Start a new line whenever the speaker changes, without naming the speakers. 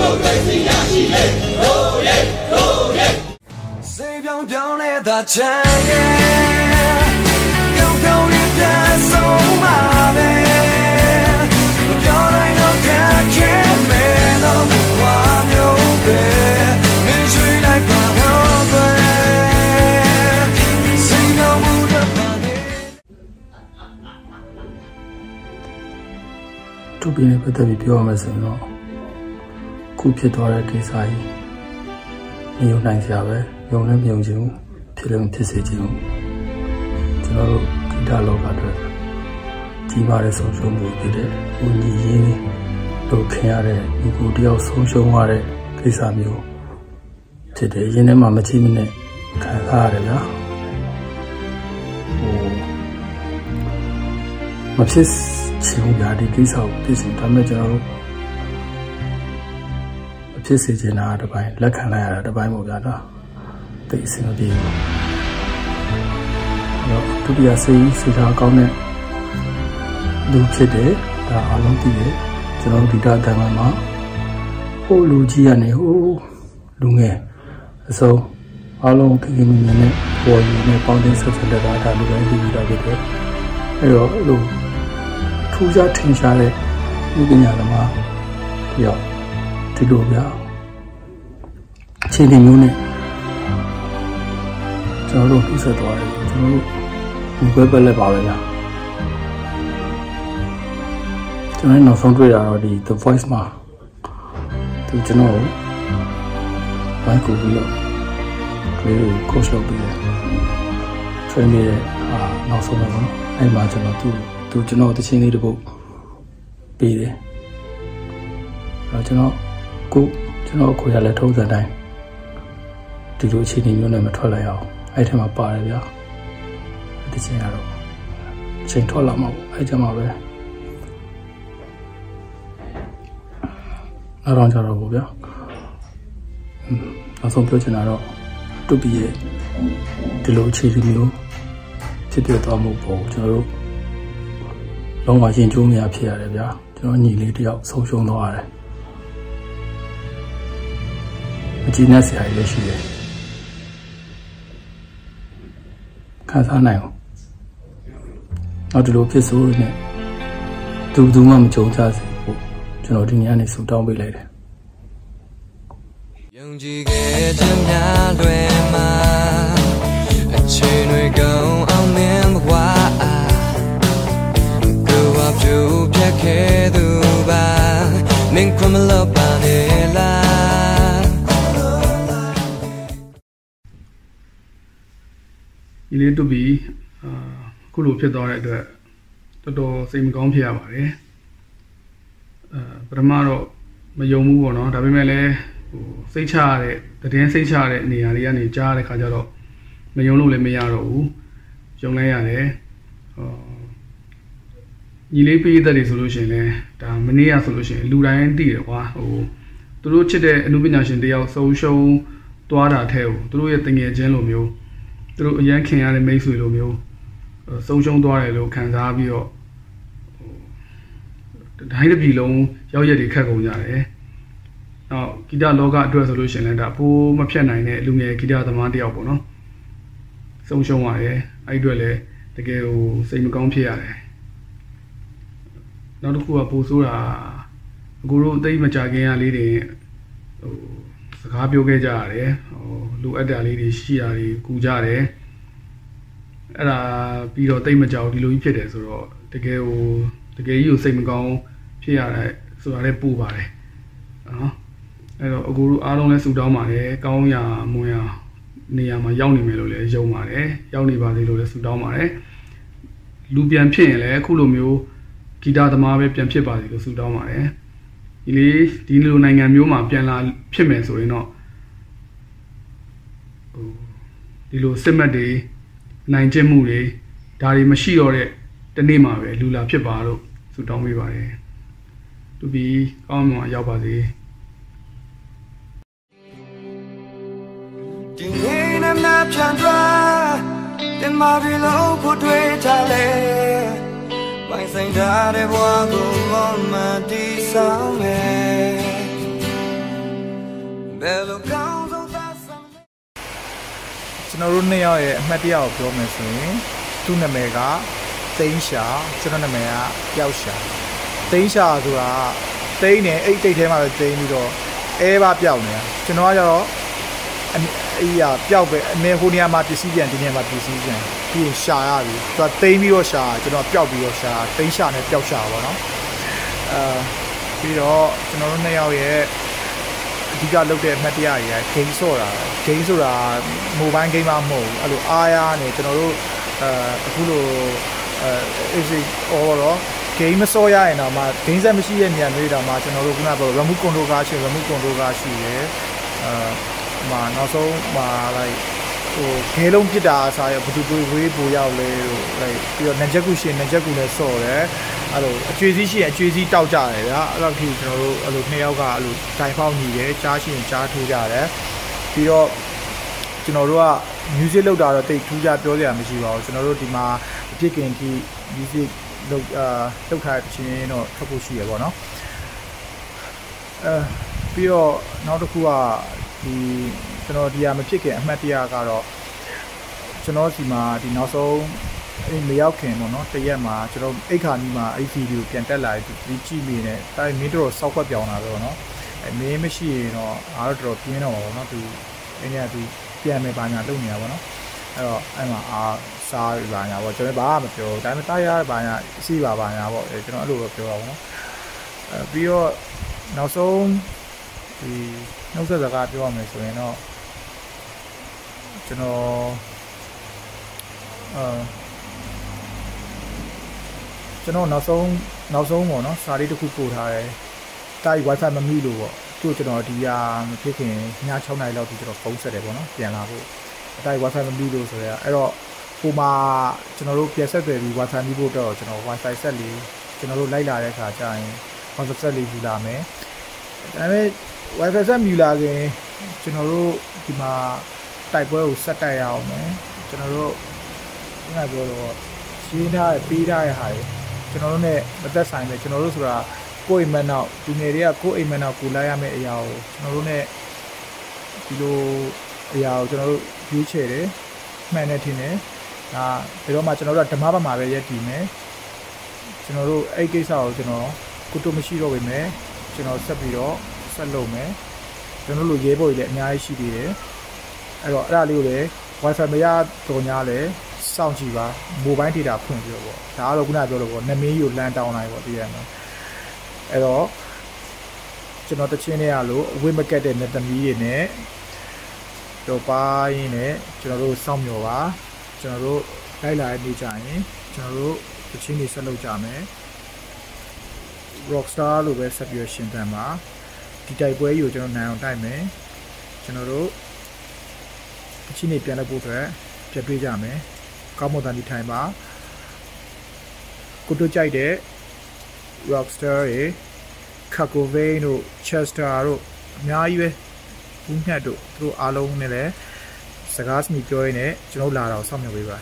မိုကရေစီရရှိလေရိုးရဲရိုးရဲစေပြောင်းပြောင်းနေတာချမ်းရဲ့ကောင်းကောင်းလေးပြန်ဆုံးပါပဲပြောနိုင်တော့ကြခဲ့မယ်တော့ဘဝမျိုးပဲမင်းရွှေလိုက်ပါတော့ပဲစိတ်တော်မူတဲ့ပါနေ
တူပြင်းနဲ့ပတ်သက်ပြီးပြောရမယ်ဆိုရင်တော့ ခုဖြစ်သွားတဲ့ကိစ္စကြီးမယုံနိုင်စရာပဲယုံလည်းမယုံချင်ဘူးဖြစ်လည်းမဖြစ်စေချင်ဘူးကျွန်တော်တို့ဂီတလောကအတွက်ကြီးမားတဲ့ဆုံးရှုံးမှုဖြစ်တဲ့ဦးညီရင်းတို့ခင်ရတဲ့ဒီကိုတယောက်ဆုံးရှုံးရတဲ့ကိစ္စမျိုးဖြစ်တယ်ရင်းထဲမှာမချိမနဲ့ခံစားရတယ်ဗျာဟိုမဖြစ်ချင်ဘူးဗျာဒီကိစ္စကိုဖြစ်ချင်ဒါပေမဲ့ကျွန်တော်တို့မ ဖြစ်စေချင်တာတစ်ပိုင်းလက်ခံလိုက်ရတာတစ်ပိုင်းပေါ့ဗျာနော်သိအဆင်မပြေဘူးတော့ဒုတိယစိတ်စိတ်ထားကောင်းတဲ့လူဖြစ်တယ်ဒါအားလုံးသိတယ်ကျွန်တော်တို့ဒီတာတန်ခါမှာဟိုလူကြီးကနေဟိုလူငယ်အစုံအားလုံးခင်ခင်မင်မင်နဲ့ပေါ်ရည်နဲ့ပေါင်းတင်ဆက်ဆက်တဲ့တာဒါလူတိုင်းသိပြီးသားဖြစ်တယ်အဲ့တော့အဲ့လိုထူးခြားထင်ရှားတဲ့ဥပညာသမားတယောက် ဒီလိုဗျာအခြေအနေမျိုးနဲ့ကျွန်တော်တို့ပြဆက်သွားတယ်ကျွန်တော်တို့ဒီဘက်ဘက်လက်ပါပဲဗျာကျွန်တော်နောက်ဆုံးတွေ့တာတော့ဒီ The Voice မှာသူကျွန်တော်ကိုဘိုင်းကူပြီးတော့ကလေးကို coach လုပ်ပြီးတယ် train နေတဲ့အာနောက်ဆုံးပဲပေါ့နော်အဲ့မှာကျွန်တော်သူ့သူကျွန်တော်တချင်းလေးတစ်ပုတ်ပေးတယ်အဲ့တော့ကျွန်တော် ကိုကျွန်တော်ခွေရလဲထုံးစံတိုင်းဒီလိုအခြေအနေမျိုးနဲ့မထွက်လိုက်အောင်အဲ့ထက်မှာပါတယ်ဗျာတချင်းရတော့ချိန်ထွက်လာမှာပေါ့အဲ့ကြမှာပဲနောက်တော့ကြတော့ပေါ့ဗျာอืมနောက်ဆုံးပြောချင်တာတော့တူပီရဲ့ဒီလိုအခြေအနေမျိုးဖြစ်ပြသွားမှုပေါ့ကျွန်တော်တို့လုံးဝရင်ကျိုးမရဖြစ်ရတယ်ဗျာကျွန်တော်ညီလေးတယောက်ဆုံးရှုံးသွားရတယ် မကြည့်နဲ့ဆရာကြီးလည်းရှိတယ်ခံစားနိုင်အောင်နောက်ဒီလိုဖြစ်ဆိုးနေသူဘူးမှမကြုံကြစေဘူးကျွန်တော်ဒီနေ့ကနေဆူတောင်းပေးလိုက်တယ်
ယုံကြည်ခဲ့တဲ့များလွယ်မှာအချိန်တွေကုန်အောင်မင်းဘဝကိုယ်ဝပြူပြတ်ခဲ့သူပါမင်းခွမလို့ပါနေလား
ဒီလေးတူပြီးအာအခုလိုဖြစ်သွားတဲ့အတွက်တော်တော်စိတ်မကောင်းဖြစ်ရပါတယ်အာပထမတော့မယုံဘူးပေါ့နော်ဒါပေမဲ့လည်းဟိုစိတ်ချရတဲ့တည်င်းစိတ်ချရတဲ့နေရာတွေကနေကြားရတဲ့ခါကျတော့မယုံလို့လည်းမရတော့ဘူးယုံလိုက်ရတယ်ဟောညီလေးပေးသက်တွေဆိုလို့ရှိရင်လည်းဒါမနေ့ကဆိုလို့ရှိရင်လူတိုင်းသိတယ်ကွာဟိုသူတို့ချစ်တဲ့အမှုပညာရှင်တယောက်ဆုံးရှုံးသွားတာထဲကိုသူတို့ရဲ့တငယ်ချင်းလိုမျိုး သူတို့အရန်ခင်ရတဲ့မိတ်ဆွေလိုမျိုးဟိုဆုံးရှုံးသွားတယ်လို့ခံစားပြီးတော့ဟိုတိုင်းတစ်ပြည်လုံးရောက်ရက်တွေခက်ကုန်ကြတယ်။နောက်ဂီတလောကအတွက်ဆိုလို့ရှိရင်လည်းဒါဖိုးမဖြတ်နိုင်တဲ့လူငယ်ဂီတသမားတစ်ယောက်ပေါ့နော်။ဆုံးရှုံးရတယ်။အဲ့ဒီအတွက်လည်းတကယ်ဟိုစိတ်မကောင်းဖြစ်ရတယ်။နောက်တစ်ခုကပိုဆိုးတာအကူတို့အသိမကြခင်ရလေးတွေဟို စကားပြောခဲ့ကြရတယ်ဟိုလိုအပ်တာလေးတွေရှိတာတွေကူကြတယ်အဲ့ဒါပြီးတော့တိတ်မကြောက်ဒီလိုကြီးဖြစ်တယ်ဆိုတော့တကယ်ဟိုတကယ်ကြီးကိုစိတ်မကောင်းဖြစ်ရတဲ့ဆိုတာလည်းပူပါတယ်နော်အဲ့တော့အကူတို့အားလုံးလည်းဆူတောင်းပါတယ်ကောင်းရာမွန်ရာနေရာမှာရောက်နေမယ်လို့လည်းယုံပါတယ်ရောက်နေပါသေးလို့လည်းဆူတောင်းပါတယ်လူပြန်ဖြစ်ရင်လည်းအခုလိုမျိုးဂီတသမားပဲပြန်ဖြစ်ပါစေလို့ဆူတောင်းပါတယ် ဒီလေးဒီလိုနိုင်ငံမျိုးမှာပြန်လာဖြစ်မယ်ဆိုရင်တော့ဟိုဒီလိုစစ်မှတ်တွေနိုင်ကျင့်မှုတွေဒါတွေမရှိတော့တဲ့တနေ့မှာပဲလူလာဖြစ်ပါလို့ဆုတောင်းပေးပါတယ်သူပြီးကောင်းမှရောက်ပါစေ
ဒီနေ့နဲ့မှပြန်သွားတင်မာရီလို့ဖို့တွေ့ထားလေ ပိုင်ဆိုင်ထားတဲ့ဘဝကိုမမတီးဆောင်မယ်ဘယ်လိုကောင်းဆုံးသက်ဆောင်လဲ
ကျွန်တော်တို့နှစ်ယောက်ရဲ့အမှတ်တရကိုပြောမယ်ဆိုရင်သူ့နာမည်ကသိန်းရှာကျွန်တော်နာမည်ကပျောက်ရှာသိန်းရှာဆိုတာသိန်းနဲ့အိတ်တိတ်ထဲမှာပဲသိန်းပြီးတော့အဲပါပျောက်နေတာကျွန်တော်ကကြတော့ အနအေးရပျောက်ပဲအနေဟိုနေရာမှာပစ္စည်းပြန်ဒီနေရာမှာပစ္စည်းပြန်ပြီးရင်ရှာရပြီသူကသိန်းပြီးတော့ရှာကျွန်တော်ပျောက်ပြီးတော့ရှာသိန်းရှာနဲ့ပျောက်ရှာပါတော့အာပြီးတော့ကျွန်တော်တို့နှစ်ယောက်ရဲ့အဓိကလုပ်တဲ့အမှတ်တရတွေက game ဆော့တာ game ဆိုတာ mobile game မှမဟုတ်ဘူးအဲ့လိုအားရနေကျွန်တော်တို့အဲအခုလိုအဲ AC အော်တော့ game မဆော့ရရင်တော့မှ game set မရှိတဲ့နေရာမျိုးတော့မှကျွန်တော်တို့ခုနကပြော remote control ကားရှိ remote control ကားရှိရယ်အဲ ဟိုနောက်ဆုံးမှာ like ဟိုခဲလုံးပြစ်တာအစားရဘယ်သူကိုဝေးပူရောက်လဲဟို like ပြီးတော့နံချက်ကူရှင်နံချက်ကူလည်းဆော့တယ်အဲ့လိုအကျွေးစည်းရှိရင်အကျွေးစည်းတောက်ကြတယ်ဗျာအဲ့လောက်ထိကျွန်တော်တို့အဲ့လိုနှစ်ယောက်ကအဲ့လိုတိုင်ပေါက်ညီတယ်ကြားရှိရင်ကြားထိုးကြတယ်ပြီးတော့ကျွန်တော်တို့က music လောက်တာတော့တိတ်ထူးခြားပြောစရာမရှိပါဘူးကျွန်တော်တို့ဒီမှာအဖြစ်ကင်ထိ music လောက်အာလောက်ထားတဲ့ချင်းတော့ထွက်ဖို့ရှိရပေါ့နော်အဲပြီးတော့နောက်တစ်ခုက ဒီကျွန်တော်ဒီဟာမဖြစ်ခင်အမှတ်တရကတော့ကျွန်တော်စီမှာဒီနောက်ဆုံးအိမ်မရောက်ခင်ပေါ့နော်တရက်မှာကျွန်တော်အိတ်ခါနီးမှာအဲ့ဗီဒီယိုပြန်တက်လာပြီးဒီကြည့်မိနေတိုင်းမင်းတို့စောက်ခွက်ပြောင်းလာပဲပေါ့နော်အဲမင်းမရှိရင်တော့အားတော့တော်တော်ပြင်းတော့ပါပေါ့နော်သူအင်းကသူပြန်မယ်ပါညာလုပ်နေတာပေါ့နော်အဲ့တော့အဲ့မှာအားစားရပါညာပေါ့ကျွန်တော်ဘာမှမပြောဘူးဒါပေမဲ့တားရပါညာအစီပါပါညာပေါ့အဲကျွန်တော်အဲ့လိုပဲပြောပါဘောနော်အဲပြီးတော့နောက်ဆုံး ဒီနှုတ်ဆက်စကားပြောရမယ်ဆိုရင်တော့ကျွန်တော်အာကျွန်တော်နောက်ဆုံးနောက်ဆုံးပေါ့နော်စာလေးတစ်ခုပို့ထားတယ်တာကြီး wifi မမိလို့ပေါ့သူ့ကျွန်တော်ဒီဟာမဖြစ်ခင်ည6နာရီလောက်ဒီကျွန်တော်ဖုန်းဆက်တယ်ပေါ့နော်ပြန်လာဖို့အတိုင်း wifi မမိလို့ဆိုရအဲ့တော့ဟိုမှာကျွန်တော်တို့ပြန်ဆက်သွယ်ပြီး wifi မိဖို့တော့ကျွန်တော် wifi ဆက်လေးကျွန်တော်တို့လိုက်လာတဲ့အခါကျရင် wifi ဆက်လေးယူလာမယ်ဒါပေမဲ့ wifi ဆက်မြူလာခင်ကျွန်တော်တို့ဒီမှာတိုက်ပွဲကိုဆက်တိုက်ရအောင်မယ်ကျွန်တော်တို့ခုနပြောတော့ရှင်းထားရပေးထားရဟာတွေကျွန်တော်တို့ ਨੇ မသက်ဆိုင်ပဲကျွန်တော်တို့ဆိုတာကိုယ့်အိမ်မက်နောက်ဒီငယ်တွေကကိုယ့်အိမ်မက်နောက်ကိုလိုက်ရမယ့်အရာကိုကျွန်တော်တို့ ਨੇ ဒီလိုအရာကိုကျွန်တော်တို့ရွေးချယ်တယ်မှန်တယ်ထင်တယ်ဒါဒါတော့မှကျွန်တော်တို့ကဓမ္မဘက်မှာပဲရက်တည်မယ်ကျွန်တော်တို့အဲ့ကိစ္စကိုကျွန်တော်ကုတုမရှိတော့ပေမဲ့ကျွန်တော်ဆက်ပြီးတော့ ဆက်လုပ်မယ်ကျွန်တော်တို့လိုရဲဘော်တွေလည်းအများကြီးရှိသေးတယ်အဲ့တော့အဲ့ဒါလေးကိုလည်း wifi မရတော့ညာလဲစောင့်ကြည့်ပါ mobile data ဖွင့်ပြီးတော့ပေါ့ဒါကတော့ခုနပြောလို့ပေါ့နမင်းကြီးကိုလမ်းတောင်းလိုက်ပေါ့သိရမှာအဲ့တော့ကျွန်တော်တချင်းနဲ့ရလို့အဝိမကက်တဲ့ net သမီးတွေနဲ့တော့ပိုင်းနဲ့ကျွန်တော်တို့စောင့်မျှော်ပါကျွန်တော်တို့လိုက်လာနေကြရင်ကျွန်တော်တို့တချင်းတွေဆက်လုပ်ကြမယ် rockstar လို့ပဲဆက်ပြီးရှင်သန်ပါ ဒီတိုက်ပွဲကြီးကိုကျွန်တော်နိုင်အောင်တိုက်မယ်ကျွန်တော်တို့အချင်းနေပြန်လုပ်ဖို့အတွက်ပြတ်တွေးကြမယ်ကောင်းမွန်တဲ့ဒီထိုင်ပါကိုတို့ကြိုက်တဲ့ rockstar တွေ Kakovain တို့ Chester တို့အများကြီးပဲဘူးညတ်တို့သူတို့အားလုံးနဲ့လည်းစကားစမိပြောရင်းနဲ့ကျွန်တော်လာတာကိုစောင့်မျှော်ပေးပါ